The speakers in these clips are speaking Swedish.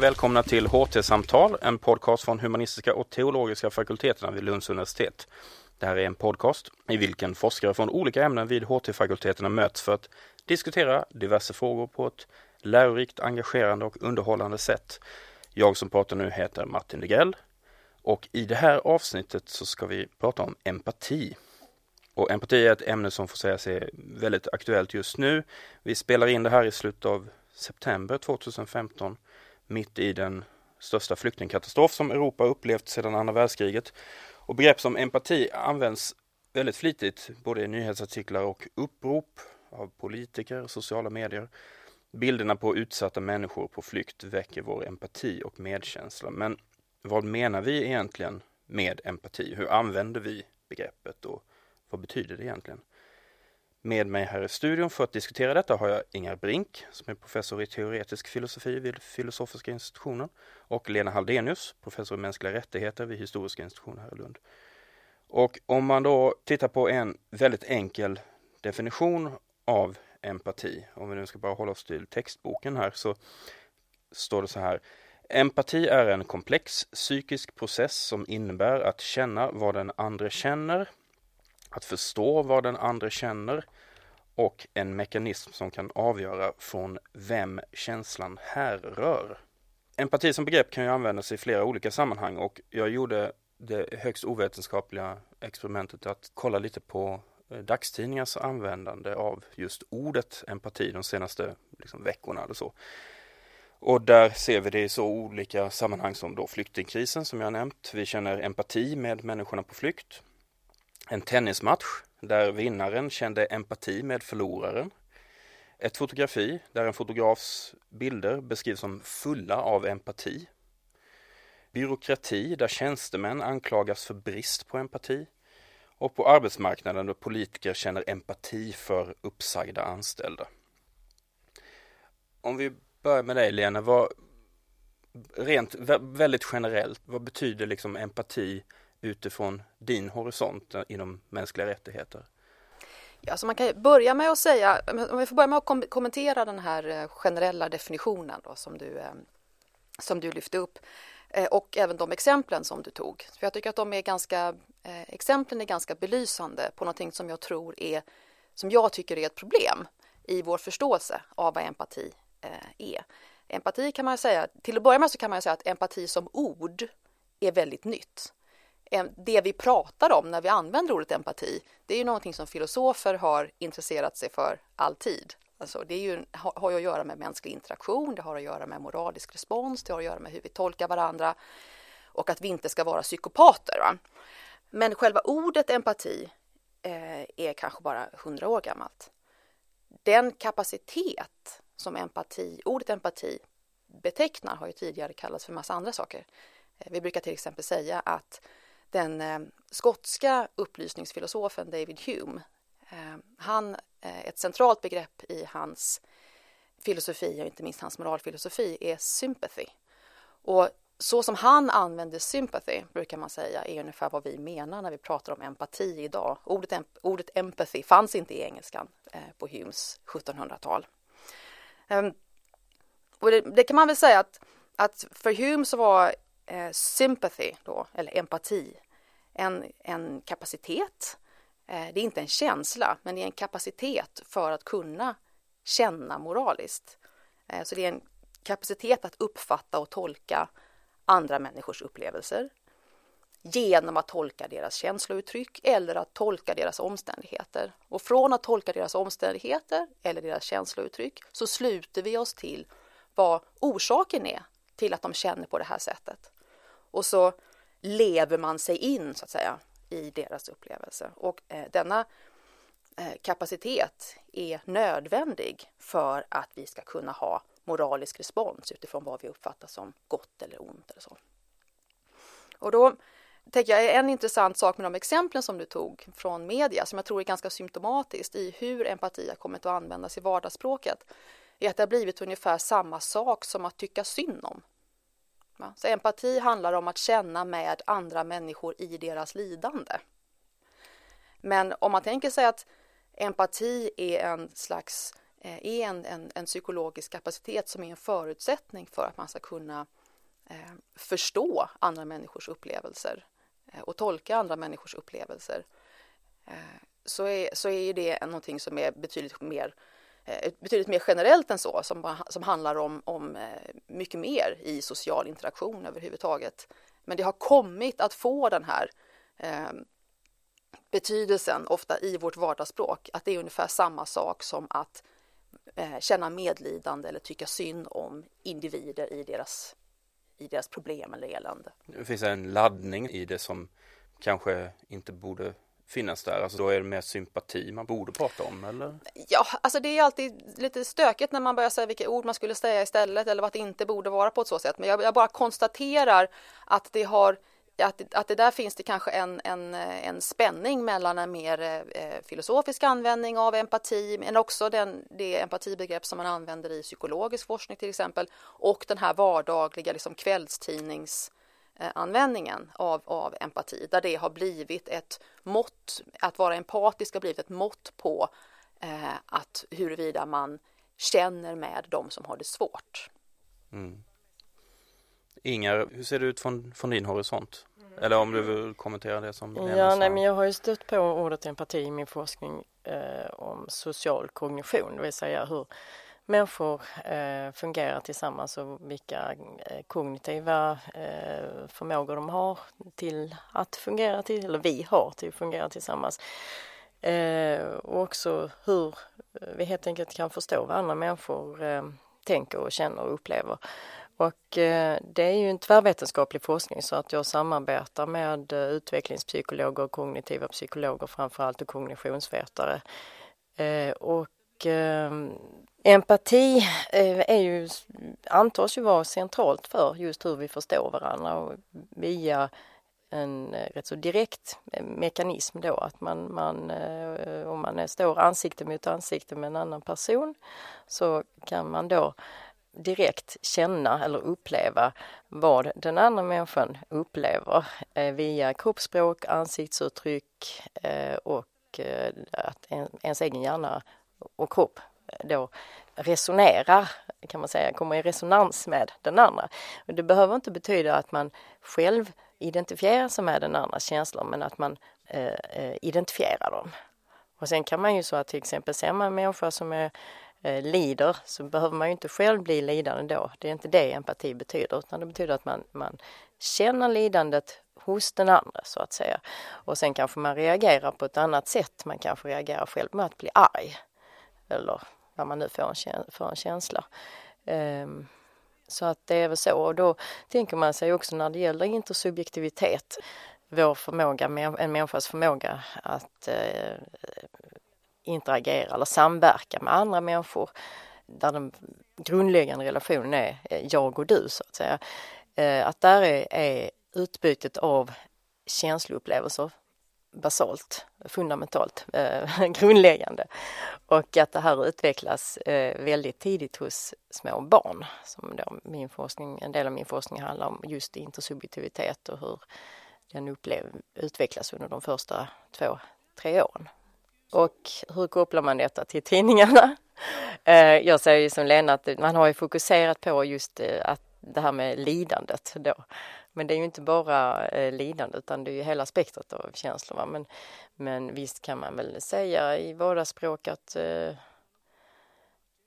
Och välkomna till HT-samtal, en podcast från humanistiska och teologiska fakulteterna vid Lunds universitet. Det här är en podcast i vilken forskare från olika ämnen vid HT-fakulteterna möts för att diskutera diverse frågor på ett lärorikt, engagerande och underhållande sätt. Jag som pratar nu heter Martin Degrell och i det här avsnittet så ska vi prata om empati. Och empati är ett ämne som får säga sig väldigt aktuellt just nu. Vi spelar in det här i slutet av september 2015 mitt i den största flyktingkatastrof som Europa upplevt sedan andra världskriget. Och begrepp som empati används väldigt flitigt både i nyhetsartiklar och upprop av politiker, och sociala medier. Bilderna på utsatta människor på flykt väcker vår empati och medkänsla. Men vad menar vi egentligen med empati? Hur använder vi begreppet och vad betyder det egentligen? Med mig här i studion för att diskutera detta har jag Inga Brink som är professor i teoretisk filosofi vid Filosofiska institutionen och Lena Haldenius, professor i mänskliga rättigheter vid Historiska institutionen här i Lund. Och om man då tittar på en väldigt enkel definition av empati, om vi nu ska bara hålla oss till textboken här, så står det så här. Empati är en komplex psykisk process som innebär att känna vad den andra känner att förstå vad den andra känner och en mekanism som kan avgöra från vem känslan härrör. Empati som begrepp kan ju användas i flera olika sammanhang och jag gjorde det högst ovetenskapliga experimentet att kolla lite på eh, dagstidningars användande av just ordet empati de senaste liksom, veckorna eller så. Och där ser vi det i så olika sammanhang som då flyktingkrisen som jag nämnt. Vi känner empati med människorna på flykt en tennismatch där vinnaren kände empati med förloraren. Ett fotografi där en fotografs bilder beskrivs som fulla av empati. Byråkrati där tjänstemän anklagas för brist på empati. Och på arbetsmarknaden där politiker känner empati för uppsagda anställda. Om vi börjar med dig Lena, vad, rent väldigt generellt, vad betyder liksom empati utifrån din horisont inom mänskliga rättigheter? Ja, så man kan börja med att säga, om vi får börja med att kommentera den här eh, generella definitionen då, som, du, eh, som du lyfte upp eh, och även de exemplen som du tog. För jag tycker att de är ganska, exemplen är ganska belysande på någonting som jag tror är, som jag tycker är ett problem i vår förståelse av vad empati är. Empati kan man säga, till att börja med så kan man säga att empati som ord är väldigt nytt det vi pratar om när vi använder ordet empati, det är ju någonting som filosofer har intresserat sig för alltid. Alltså det är ju, har ju att göra med mänsklig interaktion, det har att göra med moralisk respons, det har att göra med hur vi tolkar varandra och att vi inte ska vara psykopater. Va? Men själva ordet empati eh, är kanske bara hundra år gammalt. Den kapacitet som empati, ordet empati betecknar har ju tidigare kallats för massa andra saker. Eh, vi brukar till exempel säga att den eh, skotska upplysningsfilosofen David Hume. Eh, han, eh, ett centralt begrepp i hans filosofi och inte minst hans moralfilosofi är sympathy. Och så som han använder sympathy brukar man säga är ungefär vad vi menar när vi pratar om empati idag. Ordet, ordet empathy fanns inte i engelskan eh, på Humes 1700-tal. Um, ehm, och det, det, kan man väl säga att, att för Hume så var eh, sympathy, då, eller empati, en, en kapacitet. Eh, det är inte en känsla, men det är en kapacitet för att kunna känna moraliskt. Eh, så det är en kapacitet att uppfatta och tolka andra människors upplevelser genom att tolka deras känslouttryck eller att tolka deras omständigheter. Och från att tolka deras omständigheter eller deras känslouttryck så sluter vi oss till vad orsaken är till att de känner på det här sättet. Och så lever man sig in så att säga i deras upplevelse. Och eh, denna eh, kapacitet är nödvändig för att vi ska kunna ha moralisk respons utifrån vad vi uppfattar som gott eller ont eller så. Och då tänker jag en intressant sak med de exemplen som du tog från media som jag tror är ganska symptomatiskt i hur empati har kommit att användas i vardagsspråket är att det har blivit ungefär samma sak som att tycka synd om. Så empati handlar om att känna med andra människor i deras lidande. Men om man tänker sig att empati är en slags eh, är en, en, en, psykologisk kapacitet som är en förutsättning för att man ska kunna eh, förstå andra människors upplevelser eh, och tolka andra människors upplevelser eh, så är, så är det någonting som är betydligt mer eh, Eh, betydligt mer generellt än så, som, som handlar om, om eh, mycket mer i social interaktion överhuvudtaget. Men det har kommit att få den här eh, betydelsen ofta i vårt vardagsspråk, att det är ungefär samma sak som att eh, känna medlidande eller tycka synd om individer i deras, i deras problem eller elände. Det finns en laddning i det som kanske inte borde finnas där? Alltså då är det mer sympati man borde prata om eller? Ja, alltså det är alltid lite stökigt när man börjar säga vilka ord man skulle säga istället eller vad det inte borde vara på ett så sätt. Men jag, jag bara konstaterar att det har att, att det där finns det kanske en, en, en spänning mellan en mer eh, filosofisk användning av empati, men också den, det empatibegrepp som man använder i psykologisk forskning till exempel, och den här vardagliga liksom, kvällstidnings Eh, användningen av, av empati, där det har blivit ett mått, att vara empatisk har blivit ett mått på eh, att huruvida man känner med de som har det svårt. Mm. Ingar, hur ser det ut från, från din horisont? Eller om du vill kommentera det som Ja, nej, men jag har ju stött på ordet empati i min forskning eh, om social kognition, det vill säga hur människor eh, fungerar tillsammans och vilka eh, kognitiva eh, förmågor de har till att fungera till, eller vi har till att fungera tillsammans. Eh, och också hur eh, vi helt enkelt kan förstå vad andra människor eh, tänker och känner och upplever. Och eh, det är ju en tvärvetenskaplig forskning så att jag samarbetar med eh, utvecklingspsykologer och kognitiva psykologer framförallt och kognitionsvetare. och Ehm, empati eh, är ju, antas ju vara centralt för just hur vi förstår varandra och via en eh, rätt så direkt mekanism då att man, man eh, om man står ansikte mot ansikte med en annan person så kan man då direkt känna eller uppleva vad den andra människan upplever eh, via kroppsspråk, ansiktsuttryck och att ens egen hjärna och kropp eh, då resonerar, kan man säga, kommer i resonans med den andra. Och det behöver inte betyda att man själv identifierar sig med den andras känslor men att man eh, eh, identifierar dem. Och sen kan man ju så att till exempel ser man en människa som är, eh, lider så behöver man ju inte själv bli lidande då. Det är inte det empati betyder utan det betyder att man, man känner lidandet hos den andra så att säga. Och sen kanske man reagerar på ett annat sätt. Man kanske reagerar själv med att bli arg. Eller vad man nu får en, för en känsla. Um, så att det är väl så och då tänker man sig också när det gäller intersubjektivitet, vår förmåga, en människas förmåga att eh, interagera eller samverka med andra människor där den grundläggande relationen är eh, jag och du så att säga. Eh, att där är, är utbytet av känsloupplevelser basalt, fundamentalt, eh, grundläggande. Och att det här utvecklas eh, väldigt tidigt hos små barn. Som då min forskning, en del av min forskning handlar om just intersubjektivitet och hur den upplev, utvecklas under de första två, tre åren. Och hur kopplar man detta till tidningarna? Eh, jag säger ju som Lena att man har ju fokuserat på just eh, att det här med lidandet då. Men det är ju inte bara eh, lidande utan det är ju hela spektrat av känslor. Va? Men, men visst kan man väl säga i vardagsspråk att eh,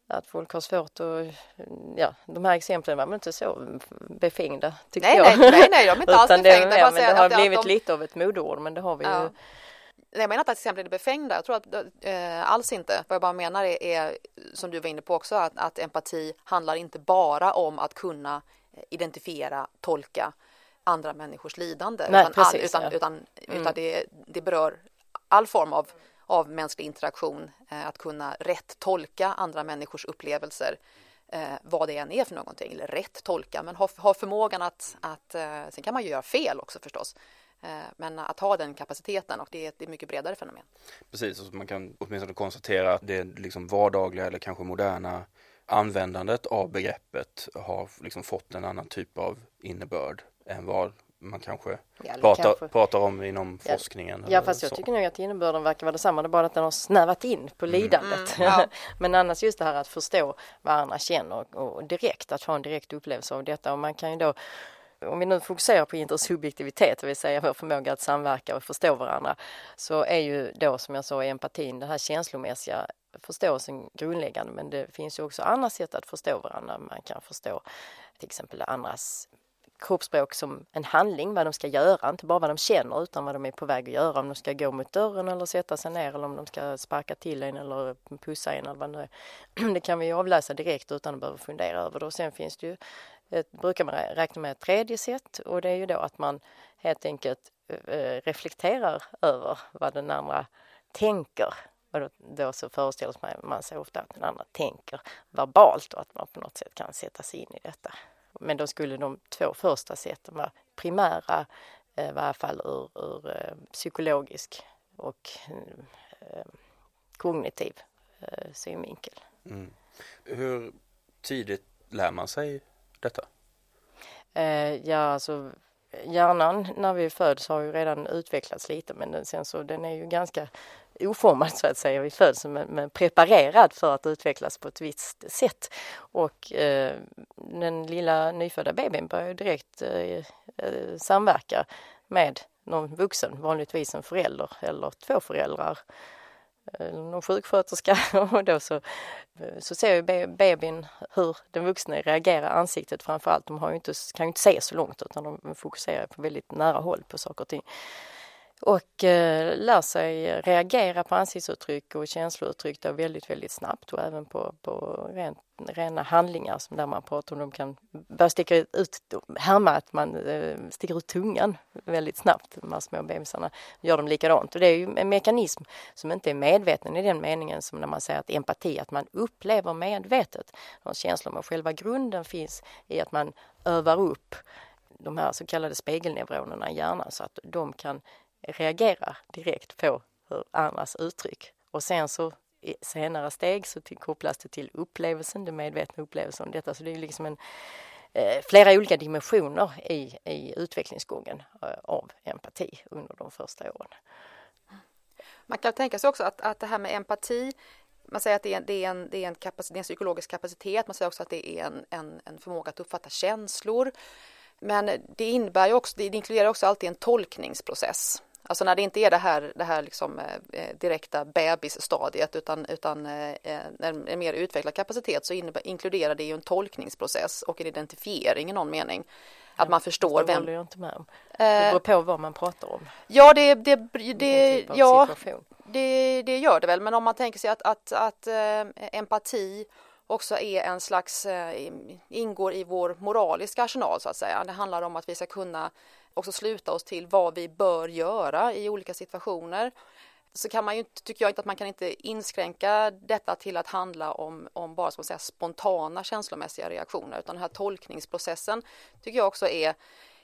att folk har svårt att, ja de här exemplen var väl inte så befängda tycker nej, jag. Nej, nej, nej, de är inte alls befängda. Det, men det har blivit de... lite av ett modeord men det har vi ja. ju. Jag menar inte att exemplen är befängda, jag tror att eh, alls inte. Vad jag bara menar är, är som du var inne på också, att, att empati handlar inte bara om att kunna identifiera, tolka andra människors lidande Nej, utan, precis, all, utan, ja. utan, mm. utan det, det berör all form av, av mänsklig interaktion, eh, att kunna rätt tolka andra människors upplevelser, eh, vad det än är för någonting, eller rätt tolka, men ha, ha förmågan att, att eh, sen kan man ju göra fel också förstås, eh, men att ha den kapaciteten och det är ett mycket bredare fenomen. Precis, och man kan åtminstone konstatera att det liksom vardagliga eller kanske moderna användandet av begreppet har liksom fått en annan typ av innebörd än vad man kanske, Ja, pratar, kanske. pratar om inom Ja. forskningen. Ja fast jag så. tycker nog att innebörden verkar vara detsamma, det är bara att den har snävat in på lidandet. Mm, ja. Men annars just det här att förstå vad andra känner och, och direkt, att få en direkt upplevelse av detta och man kan ju då om vi nu fokuserar på intersubjektivitet, det vill säga vår förmåga att samverka och förstå varandra, så är ju då som jag sa empatin, den här känslomässiga förståelsen grundläggande. Men det finns ju också andra sätt att förstå varandra. Man kan förstå till exempel andras kroppsspråk som en handling, vad de ska göra, inte bara vad de känner utan vad de är på väg att göra, om de ska gå mot dörren eller sätta sig ner eller om de ska sparka till en eller pussa en eller vad det nu är. Det kan vi avläsa direkt utan att behöva fundera över det. Och sen finns det ju, ett, brukar man räkna med ett tredje sätt och det är ju då att man helt enkelt eh, eh, reflekterar över vad den andra tänker. Och då, då så föreställer man sig ofta att den andra tänker verbalt och att man på något sätt kan sätta sig in i detta. Men då skulle de två första sätten vara primära, eh, i varje fall ur, ur eh, psykologisk och eh, kognitiv synvinkel. Mm. Hur tidigt lär man sig detta? Ja, alltså hjärnan när vi föds har ju redan utvecklats lite men den, sen så den är ju ganska oformad så att säga. vid födseln men, men preparerad för att utvecklas på ett visst sätt. Och eh, den lilla nyfödda bebisen börjar ju direkt eh, eh, samverka med någon vuxen, vanligtvis en förälder eller två föräldrar eh, någon sjuksköterska och då så, eh, så ser ju bebisen hur den vuxna reagerar ansiktet framför allt. De har ju inte, kan ju inte se så långt utan de fokuserar på väldigt nära håll på saker och ting. Och eh, lär sig reagera på ansiktsuttryck och känslouttryck då väldigt, väldigt snabbt och även på, på rent, rena handlingar som där man pratar om de kan börja sticka ut, härma att man eh, sticker ut tungan väldigt snabbt, de här små bebisarna, gör de likadant. Och det är ju en mekanism som inte är medveten i den meningen som när man säger att empati, att man upplever medvetet de känslor, men själva grunden finns i att man övar upp de här så kallade spegelneuronerna i hjärnan så att de kan reagerar direkt på hur andras uttryck. Och sen så i senare steg så till, kopplas det till upplevelsen, den medvetna upplevelsen om detta. Så det är liksom en, eh, flera olika dimensioner i, i utvecklingsgången eh, av empati under de första åren. Man kan tänka sig också att, att det här med empati man säger att det är, en, det, är en, det, är en kapacitet, det är en psykologisk kapacitet, man säger också att det är en, en, en förmåga att uppfatta känslor. Men det innebär ju också, det inkluderar också alltid en tolkningsprocess. Alltså när det inte är det här, det här liksom, eh, direkta bebisstadiet utan, utan eh, en, en mer utvecklad kapacitet så innebär, inkluderar det ju en tolkningsprocess och en identifiering i någon mening. Att man förstår det vem... håller jag inte med om. Det beror på vad man pratar om. Ja, det, det, det, typ ja, det, det gör det väl, men om man tänker sig att, att, att eh, empati också är en slags, eh, ingår i vår moraliska arsenal så att säga. Det handlar om att vi ska kunna också sluta oss till vad vi bör göra i olika situationer. Så kan man ju inte, tycker jag inte att man kan inte inskränka detta till att handla om, om bara som säga, spontana känslomässiga reaktioner utan den här tolkningsprocessen tycker jag också är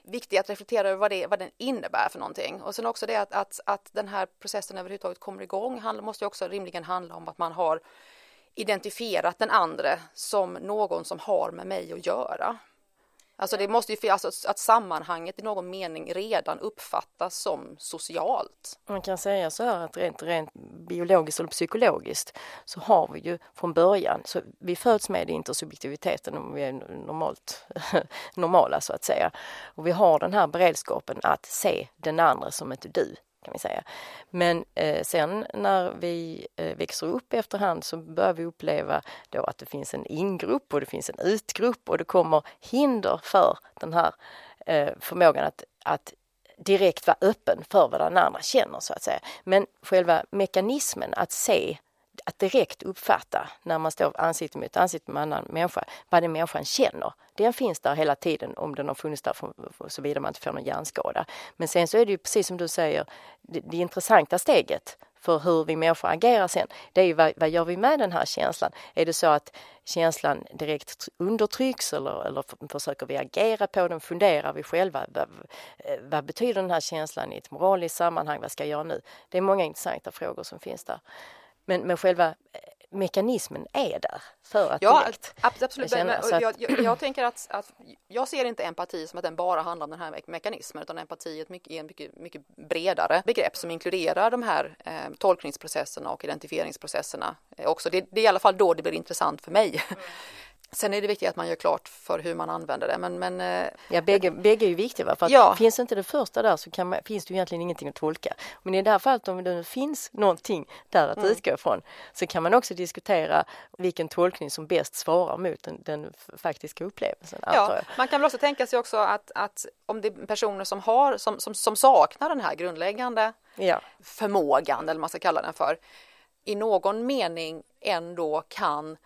viktig att reflektera över vad, det, vad den innebär för någonting. Och sen också det att, att, att den här processen överhuvudtaget kommer igång handla, måste ju också rimligen handla om att man har identifierat den andra som någon som har med mig att göra. Alltså det måste ju alltså att sammanhanget i någon mening redan uppfattas som socialt. Man kan säga så här att rent, rent biologiskt eller psykologiskt så har vi ju från början, så vi föds med intersubjektiviteten om vi är normalt, normala så att säga. Och vi har den här beredskapen att se den andra som ett du kan vi säga. Men eh, sen när vi eh, växer upp efterhand så börjar vi uppleva då att det finns en ingrupp och det finns en utgrupp och det kommer hinder för den här eh, förmågan att, att direkt vara öppen för vad den andra känner så att säga. Men själva mekanismen att se att direkt uppfatta när man står ansikte mot ansikte med en annan människa vad den människan känner. Den finns där hela tiden om den har funnits där såvida man inte får någon hjärnskada. Men sen så är det ju precis som du säger, det, det intressanta steget för hur vi människor agerar sen, det är ju vad, vad gör vi med den här känslan? Är det så att känslan direkt undertrycks eller, eller försöker vi agera på den? Funderar vi själva? Vad, vad betyder den här känslan i ett moraliskt sammanhang? Vad ska jag göra nu? Det är många intressanta frågor som finns där. Men, men själva mekanismen är där för att Ja, direkt absolut. känna, Men, så att- jag, jag, jag tänker att, att jag ser inte empati som att den bara handlar om den här me- mekanismen utan empati är ett mycket, mycket, mycket bredare begrepp som inkluderar de här eh, tolkningsprocesserna och identifieringsprocesserna eh, också. Det, det är i alla fall då det blir intressant för mig. Sen är det viktigt att man gör klart för hur man använder det. Men, men eh, Ja, bägge, bägge är ju viktiga. Va? För att Ja. Finns inte det första där så man, finns det ju egentligen ingenting att tolka. Men i det här fallet om det nu finns någonting där att Mm. utgå ifrån så kan man också diskutera vilken tolkning som bäst svarar mot den, den faktiska upplevelsen. Ja, man kan väl också tänka sig också att, att om det är personer som, har, som, som, som saknar den här grundläggande Ja. förmågan, eller vad man ska kalla den för, i någon mening ändå kan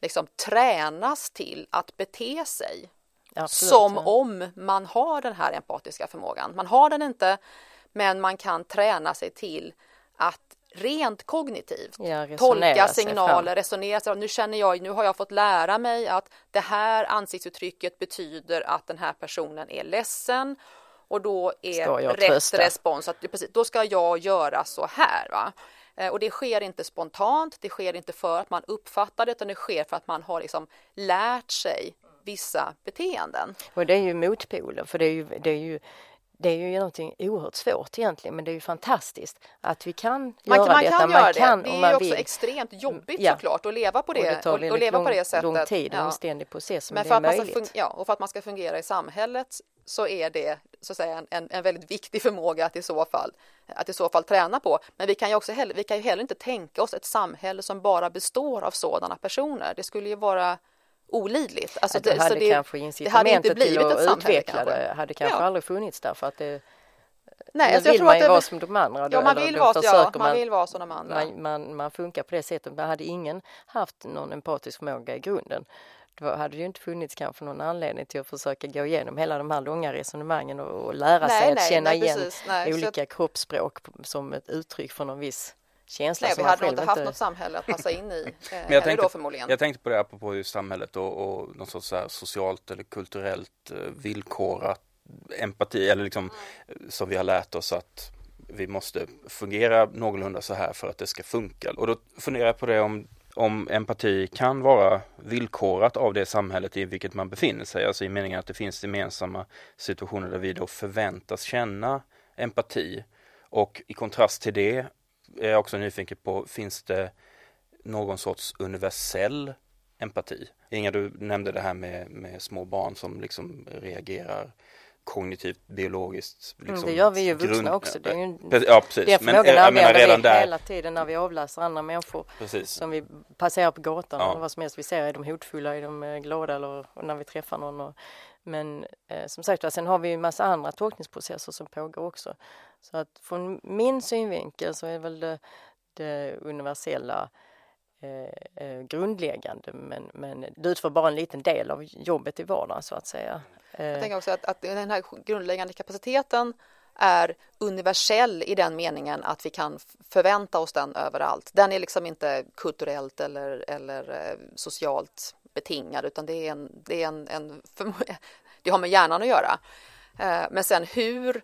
liksom tränas till att bete sig Absolut, som ja. om man har den här empatiska förmågan. Man har den inte, men man kan träna sig till att rent kognitivt Ja, tolka sig signaler, resonera sig. Nu känner jag, nu har jag fått lära mig att det här ansiktsuttrycket betyder att den här personen är ledsen och då är rätt trösta? respons att precis, då ska jag göra så här. Va? Eh, och det sker inte spontant, det sker inte för att man uppfattar det utan det sker för att man har liksom lärt sig vissa beteenden. Och det är ju motpoler, för det är ju, det är ju det är ju någonting oerhört svårt egentligen men det är ju fantastiskt att vi kan Man, göra man detta. kan man göra kan det. Det är ju också vill. extremt jobbigt Ja. såklart att leva på och det det tar och, och leva lång, på det sättet. lång tid och Ja. omständig process men, Men det för att, man ska möjligt. ja, och för att man ska fungera i samhället så är det så att säga en, en, en väldigt viktig förmåga att i så fall att i så fall träna på. Men vi kan ju också heller, vi kan ju heller inte tänka oss ett samhälle som bara består av sådana personer. Det skulle ju vara olidligt. Alltså Att det så hade det, kanske det hade incitamentet inte blivit till att utveckla det hade kanske Ja. aldrig funnits där för att det, Nej, alltså jag vill tror man att ju det, vara som de andra. då- ja, man vill vara, ja, försöker man vill vara som de andra. man, man, man funkar på det sättet. Men hade ingen haft någon empatisk förmåga i grunden då hade det ju inte funnits kanske någon anledning till att försöka gå igenom hela de här långa resonemangen och, och lära Nej, sig att nej, känna nej, igen precis. Så olika kroppsspråk p- som ett uttryck för någon viss känsla Nej, vi hade nog inte haft något samhälle att passa in i. Eh, Men jag tänkte, då förmodligen. jag tänkte på det apropå just samhället och, och något sorts socialt eller kulturellt eh, villkorat empati eller liksom eh, som vi har lärt oss att vi måste fungera någorlunda så här för att det ska funka. Och då funderar jag på det om, om empati kan vara villkorat av det samhället i vilket man befinner sig, alltså i meningen att det finns gemensamma situationer där vi då förväntas känna empati. Och i kontrast till det är också nyfiken på, finns det någon sorts universell empati? Inga, du nämnde det här med, med små barn som liksom reagerar kognitivt, biologiskt. Liksom Mm, det gör vi ju vuxna grund- också. Det är ju, Ja, precis. den Men förmågan jag menar använder redan vi där, hela tiden när vi avläser andra människor precis. som vi passerar på gatan Ja. eller vad som helst vi ser. Är de hotfulla, är de eh, glada eller när vi träffar någon. Och, men eh, som sagt sen har vi ju en massa andra tolkningsprocesser som pågår också. Så att från min synvinkel så är väl det, det universella eh, eh, grundläggande men, men det utför bara en liten del av jobbet i vardagen så att säga. Eh, Jag tänker också att, att den här grundläggande kapaciteten är universell i den meningen att vi kan förvänta oss den överallt. Den är liksom inte kulturellt eller, eller eh, socialt betingad utan det är en, det är en, en det har med hjärnan att göra. Eh, Men sen hur,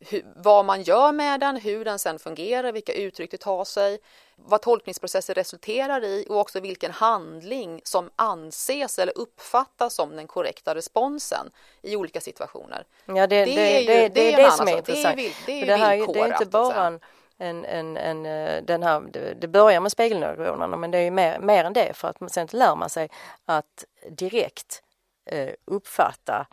hur, vad man gör med den, hur den sen fungerar, vilka uttryck det tar sig, vad tolkningsprocesser resulterar i och också vilken handling som anses eller uppfattas som den korrekta responsen i olika situationer. Ja, det, det, Det det, är ju- det, det är är det som är sak. Det är intressant. det är det, är ju- det är inte bara en, en, en, en, eh, den här, det, börjar med spegelneuronerna men det är ju mer, mer än det för att sen lär man sig att direkt eh, uppfatta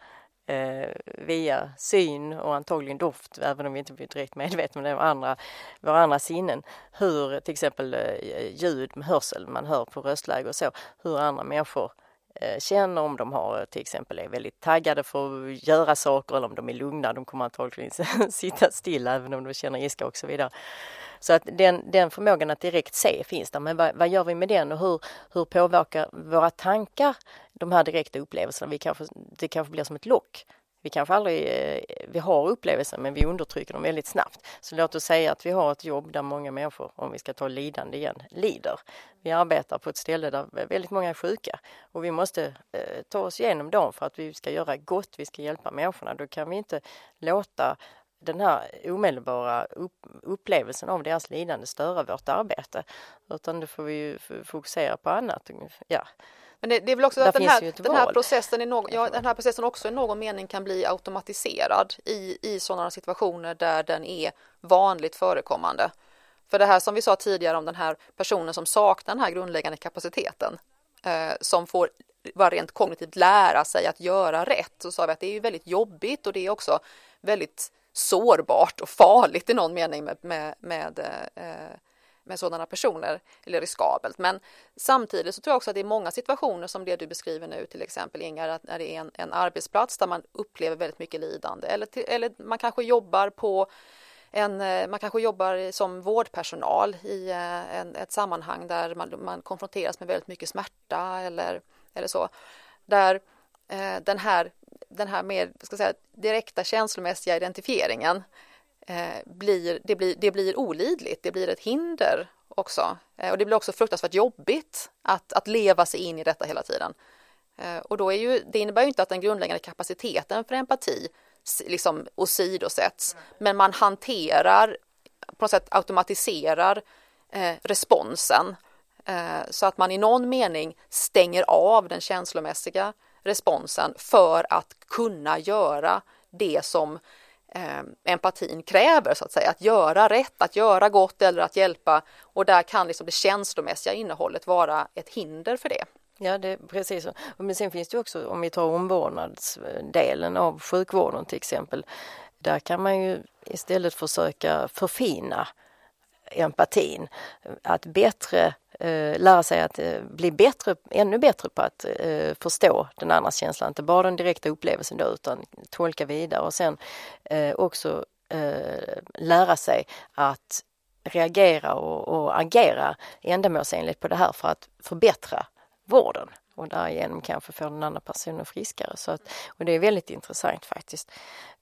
eh, via syn och antagligen doft, även om vi inte blir direkt medvetna om det, andra, våra andra sinnen, hur till exempel eh, ljud med hörsel, man hör på röstläge och så, hur andra människor eh, Eh, känner om de har eh, till exempel är väldigt taggade för att göra saker eller om de är lugna. De kommer antagligen sitta stilla även om de känner ilska och så vidare. Så att den, den förmågan att direkt se finns där. Men vad, vad gör vi med den och hur, hur påverkar våra tankar de här direkta upplevelserna? Vi kanske, det kanske blir som ett lock. Vi kanske aldrig, eh, vi har upplevelser men vi undertrycker dem väldigt snabbt. Så låt oss säga att vi har ett jobb där många människor, om vi ska ta lidande igen, lider. Vi arbetar på ett ställe där väldigt många är sjuka och vi måste eh, ta oss igenom dem för att vi ska göra gott, vi ska hjälpa människorna. Då kan vi inte låta den här omedelbara upplevelsen av deras lidande störa vårt arbete. Utan då får vi ju fokusera på annat. Ja. Men det, det är väl också att den här, den här, processen i någon, ja, den här processen också i någon mening kan bli automatiserad i, i sådana situationer där den är vanligt förekommande. För det här som vi sa tidigare om den här personen som saknar den här grundläggande kapaciteten eh, som får bara rent kognitivt lära sig att göra rätt så sa vi att det är väldigt jobbigt och det är också väldigt sårbart och farligt i någon mening med, med, med, eh, med sådana personer, eller riskabelt. Men samtidigt så tror jag också att det är många situationer som det du beskriver nu, till exempel Ingar, att när det är en, en arbetsplats där man upplever väldigt mycket lidande eller, till, eller man kanske jobbar på en, eh, man kanske jobbar som vårdpersonal i eh, en, ett sammanhang där man, man konfronteras med väldigt mycket smärta eller, eller så. Där eh, den, här, den här mer ska säga, direkta känslomässiga identifieringen eh, blir, det, blir, det blir olidligt, det blir ett hinder också. Eh, och det blir också fruktansvärt jobbigt att, att leva sig in i detta hela tiden. Eh, och då är ju, det innebär ju inte att den grundläggande kapaciteten för empati liksom åsidosätts. Men man hanterar, på något sätt automatiserar eh, responsen eh, så att man i någon mening stänger av den känslomässiga responsen för att kunna göra det som eh, empatin kräver så att säga, att göra rätt, att göra gott eller att hjälpa och där kan liksom det känslomässiga innehållet vara ett hinder för det. Ja, det precis. Men sen finns det också, om vi tar omvårdnadsdelen av sjukvården till exempel, där kan man ju istället försöka förfina empatin. Att bättre Eh, lära sig att eh, bli bättre, ännu bättre på att eh, förstå den andras känsla, inte bara den direkta upplevelsen då utan tolka vidare och sen eh, också eh, lära sig att reagera och, och agera ändamålsenligt på det här för att förbättra vården och därigenom kanske få den andra personen friskare. Så att, och det är väldigt intressant faktiskt.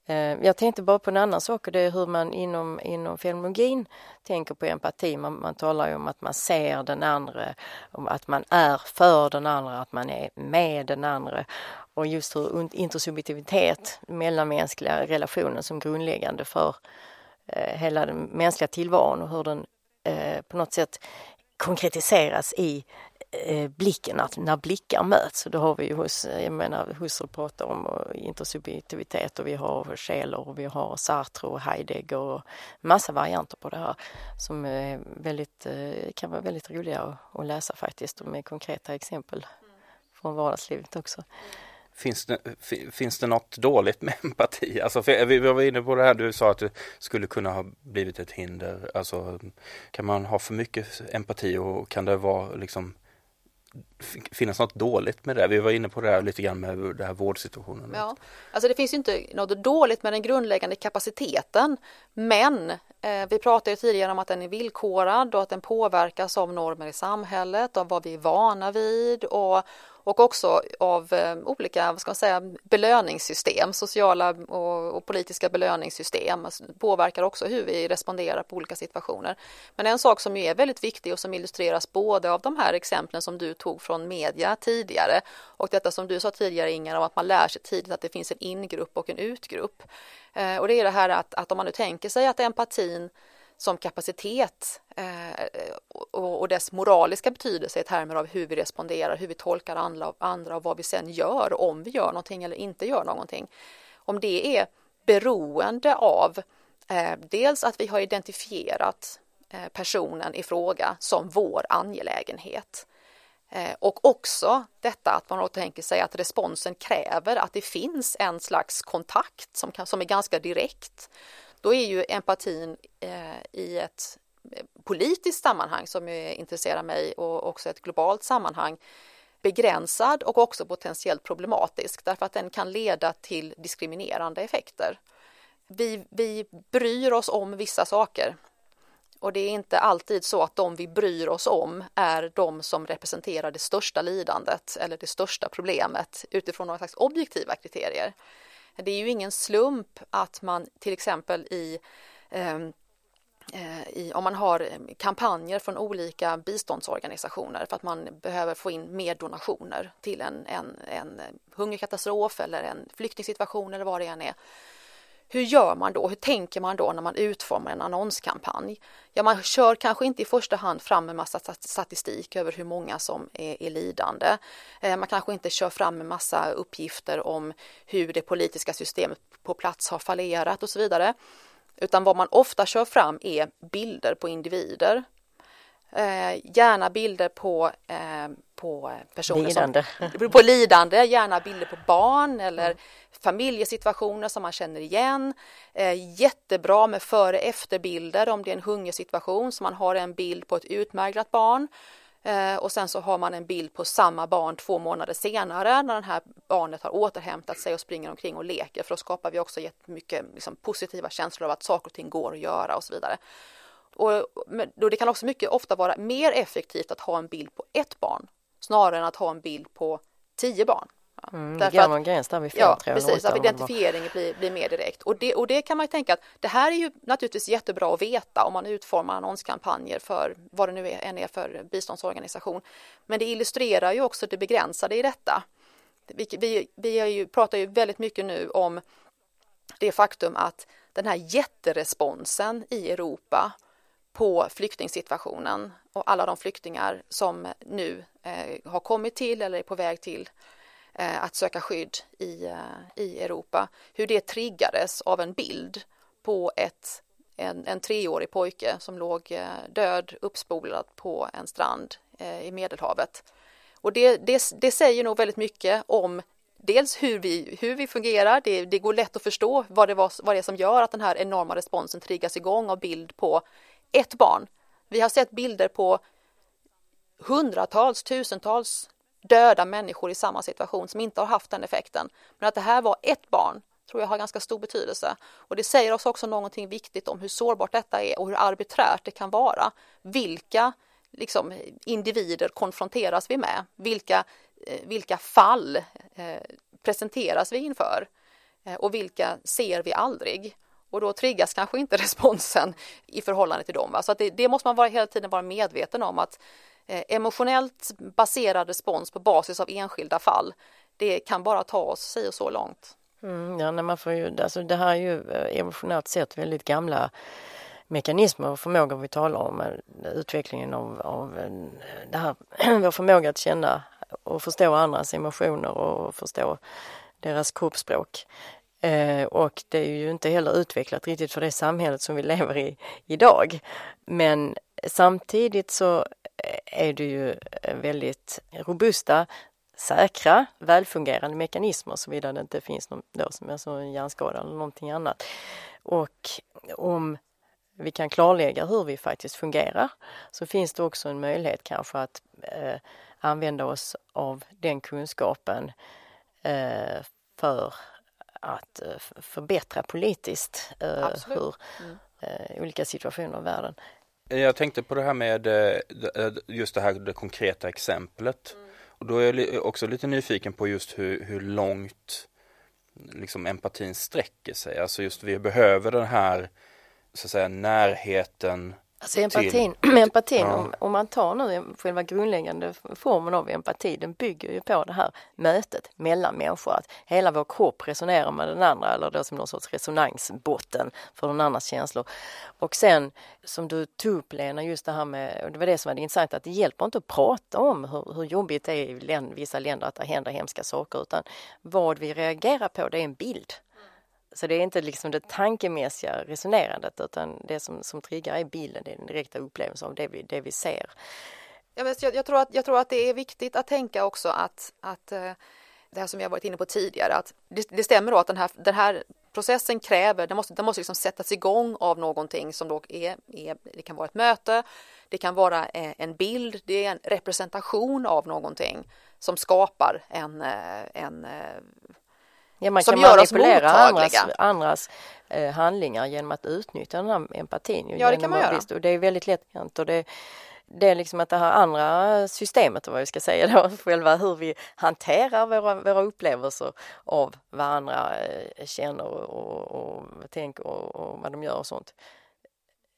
Eh, jag tänkte bara på en annan sak och det är hur man inom, inom fenomenologin tänker på empati. Man, man talar ju om att man ser den andra, att man är för den andra, att man är med den andra och just hur intersubjektivitet, mellanmänskliga relationen som grundläggande för eh, hela den mänskliga tillvaron och hur den eh, på något sätt konkretiseras i Eh, Eh, blicken, att när blickar möts, då har vi ju hos, eh, jag menar Husserl pratar om eh, intersubjektivitet och vi har Scheler och vi har Sartre och Heidegger och massa varianter på det här som är väldigt, kan vara väldigt roliga att läsa faktiskt och med konkreta exempel från vardagslivet också. Finns det, finns det något dåligt med empati? Alltså, vi var inne på det här, du sa att det skulle kunna ha blivit ett hinder. Alltså, kan man ha för mycket empati och kan det vara liksom finnas något dåligt med det? Vi var inne på det här lite grann med den här vårdsituationen. Ja, alltså det finns inte något dåligt med den grundläggande kapaciteten, men eh, vi pratade tidigare om att den är villkorad och att den påverkas av normer i samhället, av vad vi är vana vid och och också av eh, olika vad ska man säga, belöningssystem, sociala och, och, politiska belöningssystem alltså, påverkar också hur vi responderar på olika situationer. Men en sak som är väldigt viktig och som illustreras både av de här exemplen som du tog från media tidigare och detta som du sa tidigare Ingar om att man lär sig tidigt att det finns en ingrupp och en utgrupp. Eh, och det är det här att, att om man nu tänker sig att empatin som kapacitet eh, och, och, dess moraliska betydelse i termer av hur vi responderar, hur vi tolkar andra, andra och vad vi sen gör, om vi gör någonting eller inte gör någonting. Om det är beroende av eh, dels att vi har identifierat eh, personen i fråga som vår angelägenhet. Eh, och också detta att man då tänker sig att responsen kräver att det finns en slags kontakt som, kan, som är ganska direkt då är ju empatin eh, i ett eh, politiskt sammanhang som intresserar mig och också ett globalt sammanhang begränsad och också potentiellt problematisk därför att den kan leda till diskriminerande effekter. Vi, vi bryr oss om vissa saker och det är inte alltid så att de vi bryr oss om är de som representerar det största lidandet eller det största problemet utifrån några slags objektiva kriterier. Det är ju ingen slump att man till exempel i ehm, eh, i, om man har kampanjer från olika biståndsorganisationer för att man behöver få in mer donationer till en, en, en hungerkatastrof eller en flyktingsituation eller vad det än är hur gör man då? Hur tänker man då när man utformar en annonskampanj? Ja, man kör kanske inte i första hand fram en massa statistik över hur många som är, är lidande. Eh, man kanske inte kör fram en massa uppgifter om hur det politiska systemet på plats har fallerat och så vidare. Utan vad man ofta kör fram är bilder på individer. Eh, gärna bilder på, eh, på personer lidande. som på lidande, gärna bilder på barn eller mm. familjesituationer som man känner igen. Eh, jättebra med före efterbilder om det är en hungersituation så man har en bild på ett utmärglat barn eh, och sen så har man en bild på samma barn två månader senare när det här barnet har återhämtat sig och springer omkring och leker för då skapar vi också jättemycket liksom, positiva känslor av att saker och ting går att göra och så vidare. Och, det kan också mycket ofta vara mer effektivt att ha en bild på ett barn snarare än att ha en bild på tio barn. Ja, mm, därför någon gräns där vid fem, Ja, precis, att identifieringen blir, blir mer direkt. Och det, och det kan man ju tänka att det här är ju naturligtvis jättebra att veta om man utformar annonskampanjer för vad det nu är, än är för biståndsorganisation. Men det illustrerar ju också det begränsade i detta. Vi, vi, vi ju, pratar ju väldigt mycket nu om det faktum att den här jätteresponsen i Europa på flyktingsituationen och alla de flyktingar som nu eh, har kommit till eller är på väg till eh, att söka skydd i, eh, i Europa. Hur det triggades av en bild på ett, en, en treårig pojke som låg eh, död uppspolad på en strand eh, i Medelhavet. Och det, det, det säger nog väldigt mycket om dels hur vi, hur vi fungerar, det, det går lätt att förstå vad det, var, vad det är som gör att den här enorma responsen triggas igång av bild på ett barn. Vi har sett bilder på hundratals, tusentals döda människor i samma situation som inte har haft den effekten. Men att det här var ett barn tror jag har ganska stor betydelse. Och det säger oss också någonting viktigt om hur sårbart detta är och hur arbiträrt det kan vara. Vilka liksom, individer konfronteras vi med? Vilka, eh, vilka fall eh, presenteras vi inför? Eh, och vilka ser vi aldrig? Och då triggas kanske inte responsen i förhållande till dem. Va? Så att det, det måste man vara, hela tiden vara medveten om att eh, emotionellt baserad respons på basis av enskilda fall, det kan bara ta oss si och så långt. Mm, ja, när man får ju, alltså det här är ju eh, emotionellt sett väldigt gamla mekanismer och förmågor vi talar om, eh, utvecklingen av, av det här, vår förmåga att känna och förstå andras emotioner och förstå deras kroppsspråk. Eh, och det är ju inte heller utvecklat riktigt för det samhället som vi lever i idag. Men samtidigt så eh, är det ju eh, väldigt robusta, säkra, välfungerande mekanismer såvida det inte finns någon då som är en hjärnskada eller någonting annat. Och om vi kan klarlägga hur vi faktiskt fungerar så finns det också en möjlighet kanske att eh, använda oss av den kunskapen eh, för att eh, förbättra politiskt eh, hur mm. Eh, olika situationer i världen. Jag tänkte på det här med just det här det konkreta exemplet. Mm. Och då är jag också lite nyfiken på just hur, hur långt liksom empatin sträcker sig. Alltså just vi behöver den här så att säga närheten Alltså empatin, empatin ja. om, om, man tar nu själva grundläggande formen av empati, den bygger ju på det här mötet mellan människor, att hela vår kropp resonerar med den andra eller då som någon sorts resonansbotten för någon annans känslor. Och sen som du tog upp Lena, just det här med, och det var det som var det intressanta, att det hjälper inte att prata om hur, hur jobbigt det är i vissa länder att det händer hemska saker, utan vad vi reagerar på det är en bild. Så det är inte liksom det tankemässiga resonerandet utan det som, som triggar är bilden, det är den direkta upplevelsen av det vi, det vi ser. Jag, jag, jag, tror att, jag tror att det är viktigt att tänka också att, att eh, det här som jag varit inne på tidigare, att det, det stämmer då att den här, den här processen kräver, den måste, den måste liksom sättas igång av någonting som då är, är, det kan vara ett möte, det kan vara eh, en bild, det är en representation av någonting som skapar en, eh, en Ja, man som kan gör manipulera andras, andras eh, handlingar genom att utnyttja den här empatin. Ja, det kan man göra. Visst, och det är väldigt lätt hänt och det, det är liksom att det här andra systemet, vad jag ska säga då, själva hur vi hanterar våra, våra upplevelser av vad andra eh, känner och, och, och tänker och, och, vad de gör och sånt.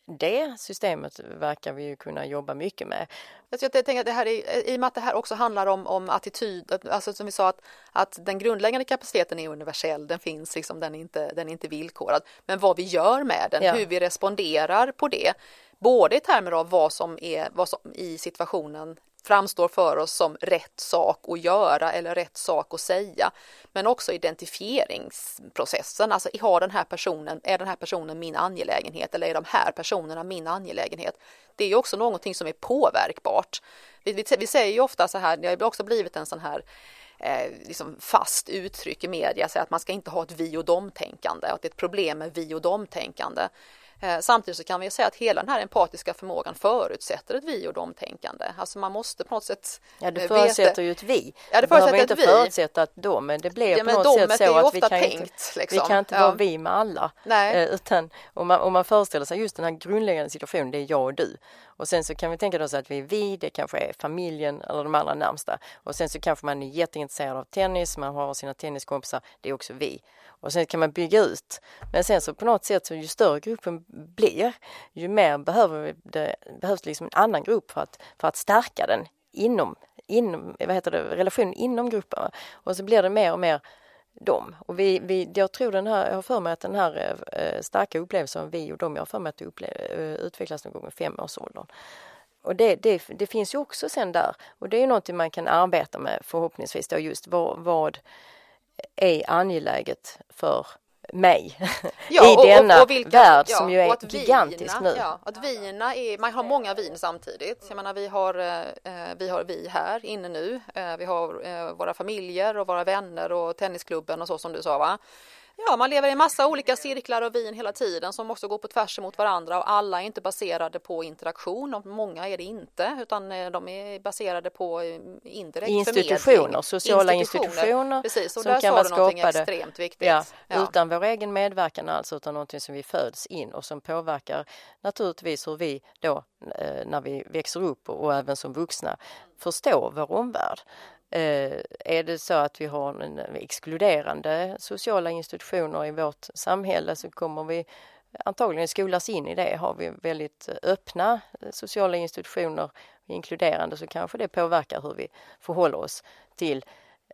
Det systemet verkar vi ju kunna jobba mycket med. Jag tänker att det här är, i och med att det här också handlar om, om attityd, alltså som vi sa att, att den grundläggande kapaciteten är universell, den finns liksom, den är inte, den är inte villkorad. Men vad vi gör med den, ja. hur vi responderar på det, både i termer av vad som är vad som i situationen framstår för oss som rätt sak att göra eller rätt sak att säga. Men också identifieringsprocessen, alltså har den här personen, är den här personen min angelägenhet eller är de här personerna min angelägenhet? Det är ju också någonting som är påverkbart. Vi, vi, vi säger ju ofta så här, det har också blivit en sån här eh, liksom fast uttryck i media, så att man ska inte ha ett vi och dom-tänkande, att det är ett problem med vi och dom-tänkande. Eh, samtidigt så kan vi säga att hela den här empatiska förmågan förutsätter ett vi och domtänkande. Alltså man måste på något sätt Ja, det eh, förutsätter veta. ju ett vi. Ja, det förutsätter inte vi. förutsätta ett dom, men det blir ja, på något sätt så att vi kan, tänkt, inte, liksom. vi kan inte ja. vara vi med alla. Nej. Eh, utan om man, om man föreställer sig just den här grundläggande situationen, det är jag och du. Och sen så kan vi tänka oss att vi är vi, det kanske är familjen eller de allra närmsta. Och sen så kanske man är jätteintresserad av tennis, man har sina tenniskompisar, det är också vi. Och sen kan man bygga ut. Men sen så på något sätt så ju större gruppen blir, ju mer behöver det, behövs liksom en annan grupp för att, för att stärka den inom, inom vad heter det, relationen inom gruppen. Och så blir det mer och mer dem. Och vi, vi, jag tror den här, jag har för mig att den här eh, starka upplevelsen av vi och dem, jag har för mig att det upple- eh, utvecklas någon gång i femårsåldern. Och det, det, det, finns ju också sen där och det är ju någonting man kan arbeta med förhoppningsvis då just vad, vad är angeläget för mig ja, i denna och, och vilka, värld ja, som ju är gigantisk vina, nu. Ja, att vina är, man har många vin samtidigt. Jag menar, vi har, eh, vi har vi här inne nu. Eh, vi har eh, våra familjer och våra vänner och tennisklubben och så som du sa va. Ja, man lever i massa olika cirklar och vin hela tiden som också går på tvärs emot varandra och alla är inte baserade på interaktion och många är det inte utan eh, de är baserade på eh, indirekt institutioner, sociala institutioner, institutioner Precis, och som där kan vara skapade extremt viktigt. Ja, ja. Utan vår egen medverkan alltså utan någonting som vi föds in och som påverkar naturligtvis hur vi då eh, när vi växer upp och även som vuxna förstår vår omvärld. Eh, är det så att vi har en exkluderande sociala institutioner i vårt samhälle så kommer vi antagligen skolas in i det. Har vi väldigt öppna eh, sociala institutioner, inkluderande, så kanske det påverkar hur vi förhåller oss till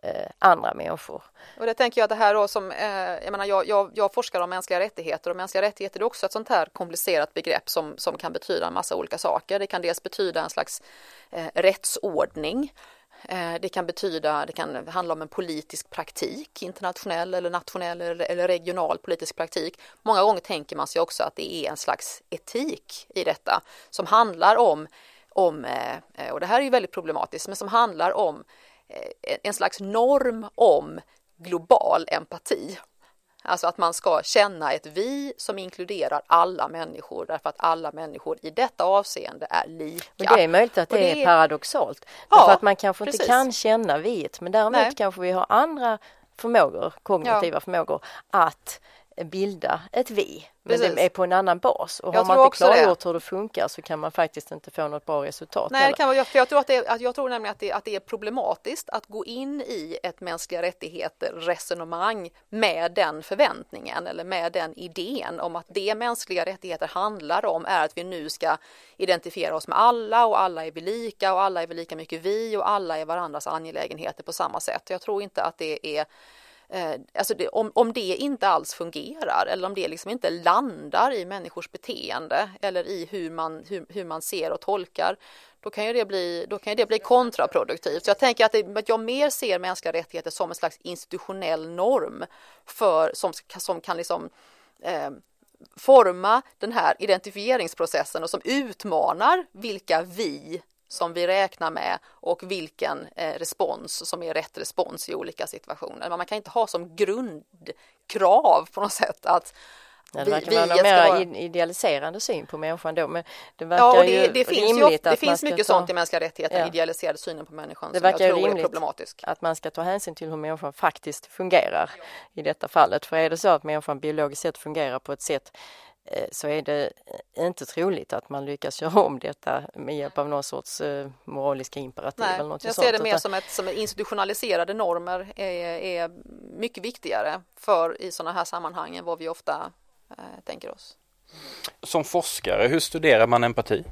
eh, andra människor. Och det tänker jag det här då som, eh, jag menar jag, jag, jag, forskar om mänskliga rättigheter och mänskliga rättigheter är också ett sånt här komplicerat begrepp som, som kan betyda en massa olika saker. Det kan dels betyda en slags eh, rättsordning Eh, Eh, det kan betyda, det kan handla om en politisk praktik, internationell eller nationell eller regional politisk praktik. Många gånger tänker man sig också att det är en slags etik i detta som handlar om, om eh, och det här är ju väldigt problematiskt, men som handlar om eh, en slags norm om global empati. Alltså att man ska känna ett vi som inkluderar alla människor därför att alla människor i detta avseende är lika. Och det är möjligt att det, det är paradoxalt. Ja, därför att man kanske precis. inte kan känna viet men däremot Nej. kanske vi har andra förmågor, kognitiva ja. förmågor att bilda ett vi. Men Precis. det är på en annan bas och jag har man inte klargjort det. hur det funkar så kan man faktiskt inte få något bra resultat. Nej, det kan vara, för jag, tror att det är, jag tror nämligen att det, att det är problematiskt att gå in i ett mänskliga rättigheter resonemang med den förväntningen eller med den idén om att det mänskliga rättigheter handlar om är att vi nu ska identifiera oss med alla och alla är vi lika och alla är vi lika mycket vi och alla är varandras angelägenheter på samma sätt. Jag tror inte att det är Eh, alltså det, om, om det inte alls fungerar eller om det liksom inte landar i människors beteende eller i hur man, hur, hur man ser och tolkar, då kan ju det bli, då kan det bli kontraproduktivt. Så jag tänker att, det, att jag mer ser mänskliga rättigheter som en slags institutionell norm för, som, som kan liksom eh, forma den här identifieringsprocessen och som utmanar vilka vi som vi räknar med och vilken eh, respons som är rätt respons i olika situationer. Men man kan inte ha som grundkrav på något sätt att det verkar vi, vara en mer idealiserande syn på människan då. Men det verkar ja, och det, det finns rimligt ju, Det finns mycket ta... sånt i mänskliga rättigheter, ja. idealiserade synen på människan det som jag tror är problematisk. att man ska ta hänsyn till hur människan faktiskt fungerar i detta fallet. För är det så att människan biologiskt sett fungerar på ett sätt så är det inte troligt att man lyckas göra om detta med hjälp av någon sorts eh, moraliska imperativ. Nej, eller något jag ser det mer som, ett, som institutionaliserade normer är, är mycket viktigare för i sådana här sammanhang än vad vi ofta eh, tänker oss. Som forskare, hur studerar man empati?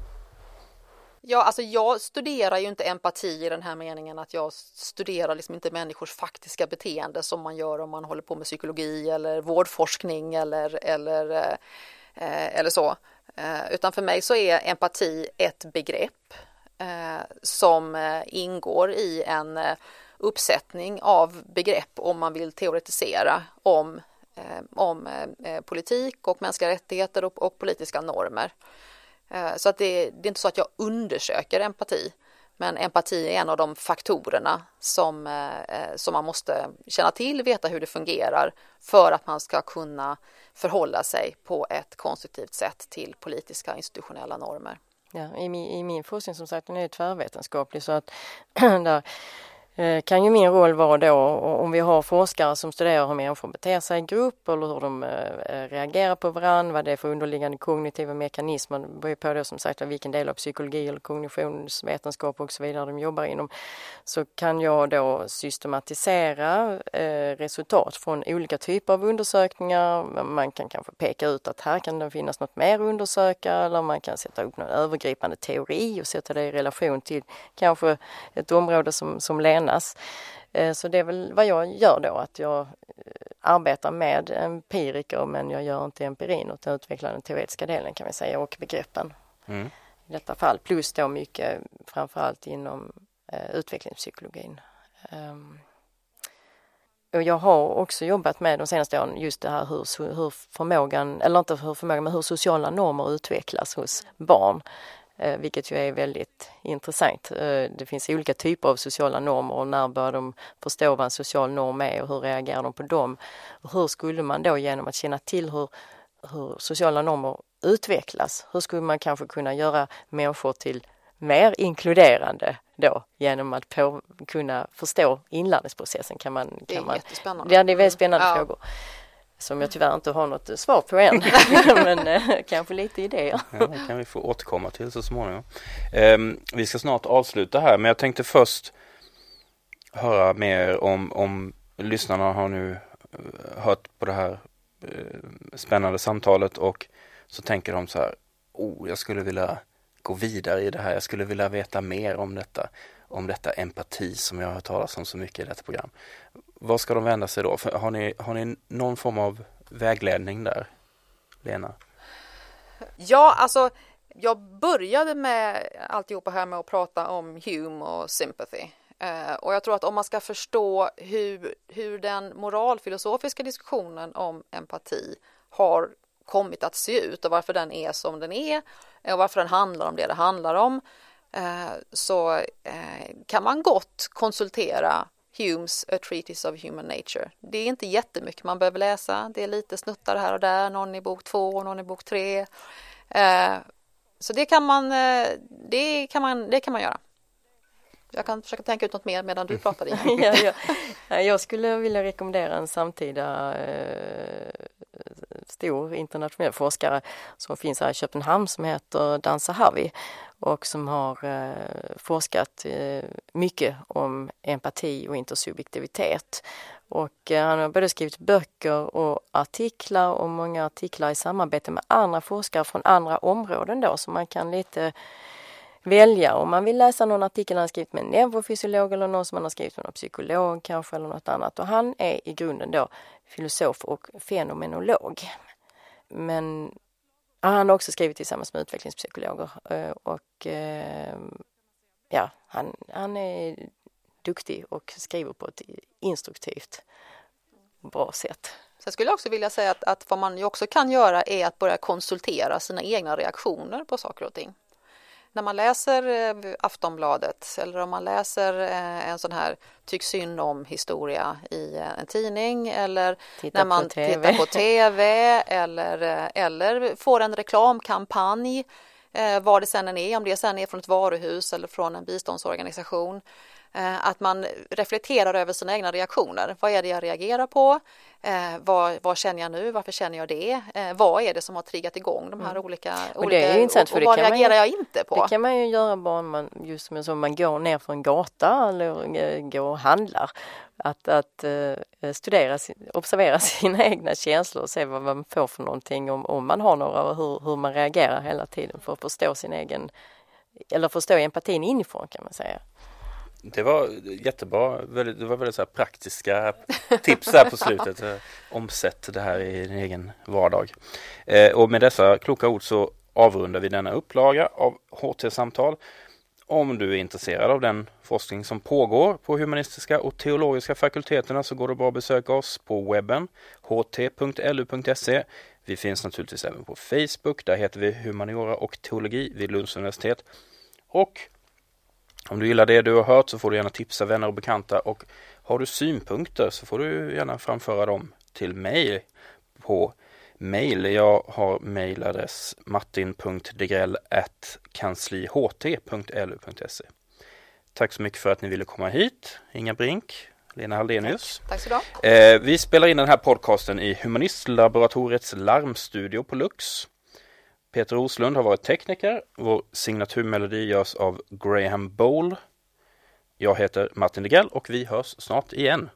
Ja, alltså jag studerar ju inte empati i den här meningen att jag studerar liksom inte människors faktiska beteende som man gör om man håller på med psykologi eller vårdforskning eller, eller, eh, eller så. Eh, utan för mig så är empati ett begrepp eh, som eh, ingår i en eh, uppsättning av begrepp om man vill teoretisera om, eh, om eh, eh, politik och mänskliga rättigheter och, och politiska normer. Eh, så att det, det, är inte så att jag undersöker empati, men empati är en av de faktorerna som, eh, eh som man måste känna till, veta hur det fungerar för att man ska kunna förhålla sig på ett konstruktivt sätt till politiska institutionella normer. Ja, i, min, I min forskning som sagt den är tvärvetenskaplig så att där Eh, kan ju min roll vara då om vi har forskare som studerar hur människor beter sig i grupp eller hur de eh, eh, reagerar på varandra, vad det är för underliggande kognitiva mekanismer. Det beror på då som sagt vilken del av psykologi eller kognitionsvetenskap och så vidare de jobbar inom. Så kan jag då systematisera resultat från olika typer av undersökningar. Man kan kanske peka ut att här kan det finnas något mer att undersöka eller man kan sätta upp någon övergripande teori och sätta det i relation till kanske ett område som, som Lena kännas. Eh, så det är väl vad jag gör då, att jag eh, arbetar med empiriker men jag gör inte empirin utan utvecklar den teoretiska delen kan vi säga och begreppen. Mm. I detta fall plus då mycket framförallt inom eh, utvecklingspsykologin. Um, och jag har också jobbat med de senaste åren just det här hur, hur förmågan, eller inte hur förmågan, men hur sociala normer utvecklas hos barn. Eh, vilket ju är väldigt intressant. Eh, det finns olika typer av sociala normer och när bör de förstå vad en social norm är och hur reagerar de på dem? Och hur skulle man då genom att känna till hur, hur sociala normer utvecklas, hur skulle man kanske kunna göra människor till mer inkluderande då genom att på, kunna förstå inlärningsprocessen kan man... Kan det är man, jättespännande. Ja, det är väldigt spännande ja. frågor som jag tyvärr inte har något svar på än. Men eh, kanske lite idéer. Ja, det kan vi få återkomma till så småningom. Eh, vi ska snart avsluta här men jag tänkte först höra mer om, om lyssnarna har nu eh, hört på det här eh, spännande samtalet och så tänker de så här, oh, jag skulle vilja gå vidare i det här, jag skulle vilja veta mer om detta, om detta empati som jag har hört talas om så mycket i detta program. Vad ska de vända sig då? Har ni, har ni någon form av vägledning där, Lena? Ja, alltså jag började med alltihopa här med att prata om Hume och sympathy. Eh, och jag tror att om man ska förstå hur, hur den moralfilosofiska diskussionen om empati har kommit att se ut och varför den är som den är eh, och varför den handlar om det det handlar om eh, så eh, kan man gott konsultera Humes A Treatise of Human Nature. Det är inte jättemycket man behöver läsa. Det är lite snuttar här och där, någon i bok två, någon i bok tre. Eh, så det kan man, eh, det kan man, det kan man göra. Jag kan försöka tänka ut något mer medan du pratar. ja, ja. Jag skulle vilja rekommendera en samtida eh, stor internationell forskare som finns här i Köpenhamn som heter Dansa Sahavi och som har eh, forskat eh, mycket om empati och intersubjektivitet. Och eh, han har både skrivit böcker och artiklar och många artiklar i samarbete med andra forskare från andra områden då så man kan lite välja om man vill läsa någon artikel han skrivit med en neurofysiolog eller någon som han har skrivit med någon psykolog kanske eller något annat. Och han är i grunden då filosof och fenomenolog. Men han har också skrivit tillsammans med utvecklingspsykologer eh, och eh, ja, han, han är duktig och skriver på ett instruktivt bra sätt. Sen skulle jag också vilja säga att, att vad man ju också kan göra är att börja konsultera sina egna reaktioner på saker och ting när man läser eh, Aftonbladet eller om man läser eh, en sån här tyck synd om historia i eh, en tidning eller Titta när man TV. tittar på TV eller, eller får en reklamkampanj vad det sen än är, om det sen är från ett varuhus eller från en biståndsorganisation Eh, att man reflekterar över sina egna reaktioner. Vad är det jag reagerar på? Eh, vad, vad känner jag nu? Varför känner jag det? Eh, vad är det som har triggat igång de här mm. olika, och det är intressant, och, och vad reagerar ju, jag inte på? Det kan man ju göra bara man, just som man går ner för en gata eller eh, går och handlar. Att, att studera, observera sina egna känslor och se vad man får för någonting om, om man har några och hur, hur man reagerar hela tiden för att förstå sin egen, eller förstå empatin inifrån kan man säga. Det var jättebra. Det var väldigt så praktiska tips där på slutet. Eh, omsätt det här i din egen vardag. Eh, och med dessa kloka ord så avrundar vi denna upplaga av HT-samtal. Om du är intresserad av den forskning som pågår på humanistiska och teologiska fakulteterna så går det bra att besöka oss på webben ht.lu.se. Vi finns naturligtvis även på Facebook. Där heter vi Humaniora och teologi vid Lunds universitet. Och om du gillar det du har hört så får du gärna tipsa vänner och bekanta och har du synpunkter så får du gärna framföra dem till mig på mail. Jag har mailadress martin.degrell.kansliht.lu.se Tack så mycket för att ni ville komma hit. Inga Brink, Lena Haldenius. Tack, Tack så du eh, Vi spelar in den här podcasten i Humanistlaboratoriets larmstudio på Lux. Peter Roslund har varit tekniker. Vår signaturmelodi görs av Graham Bowl. Jag heter Martin Degrell och vi hörs snart igen.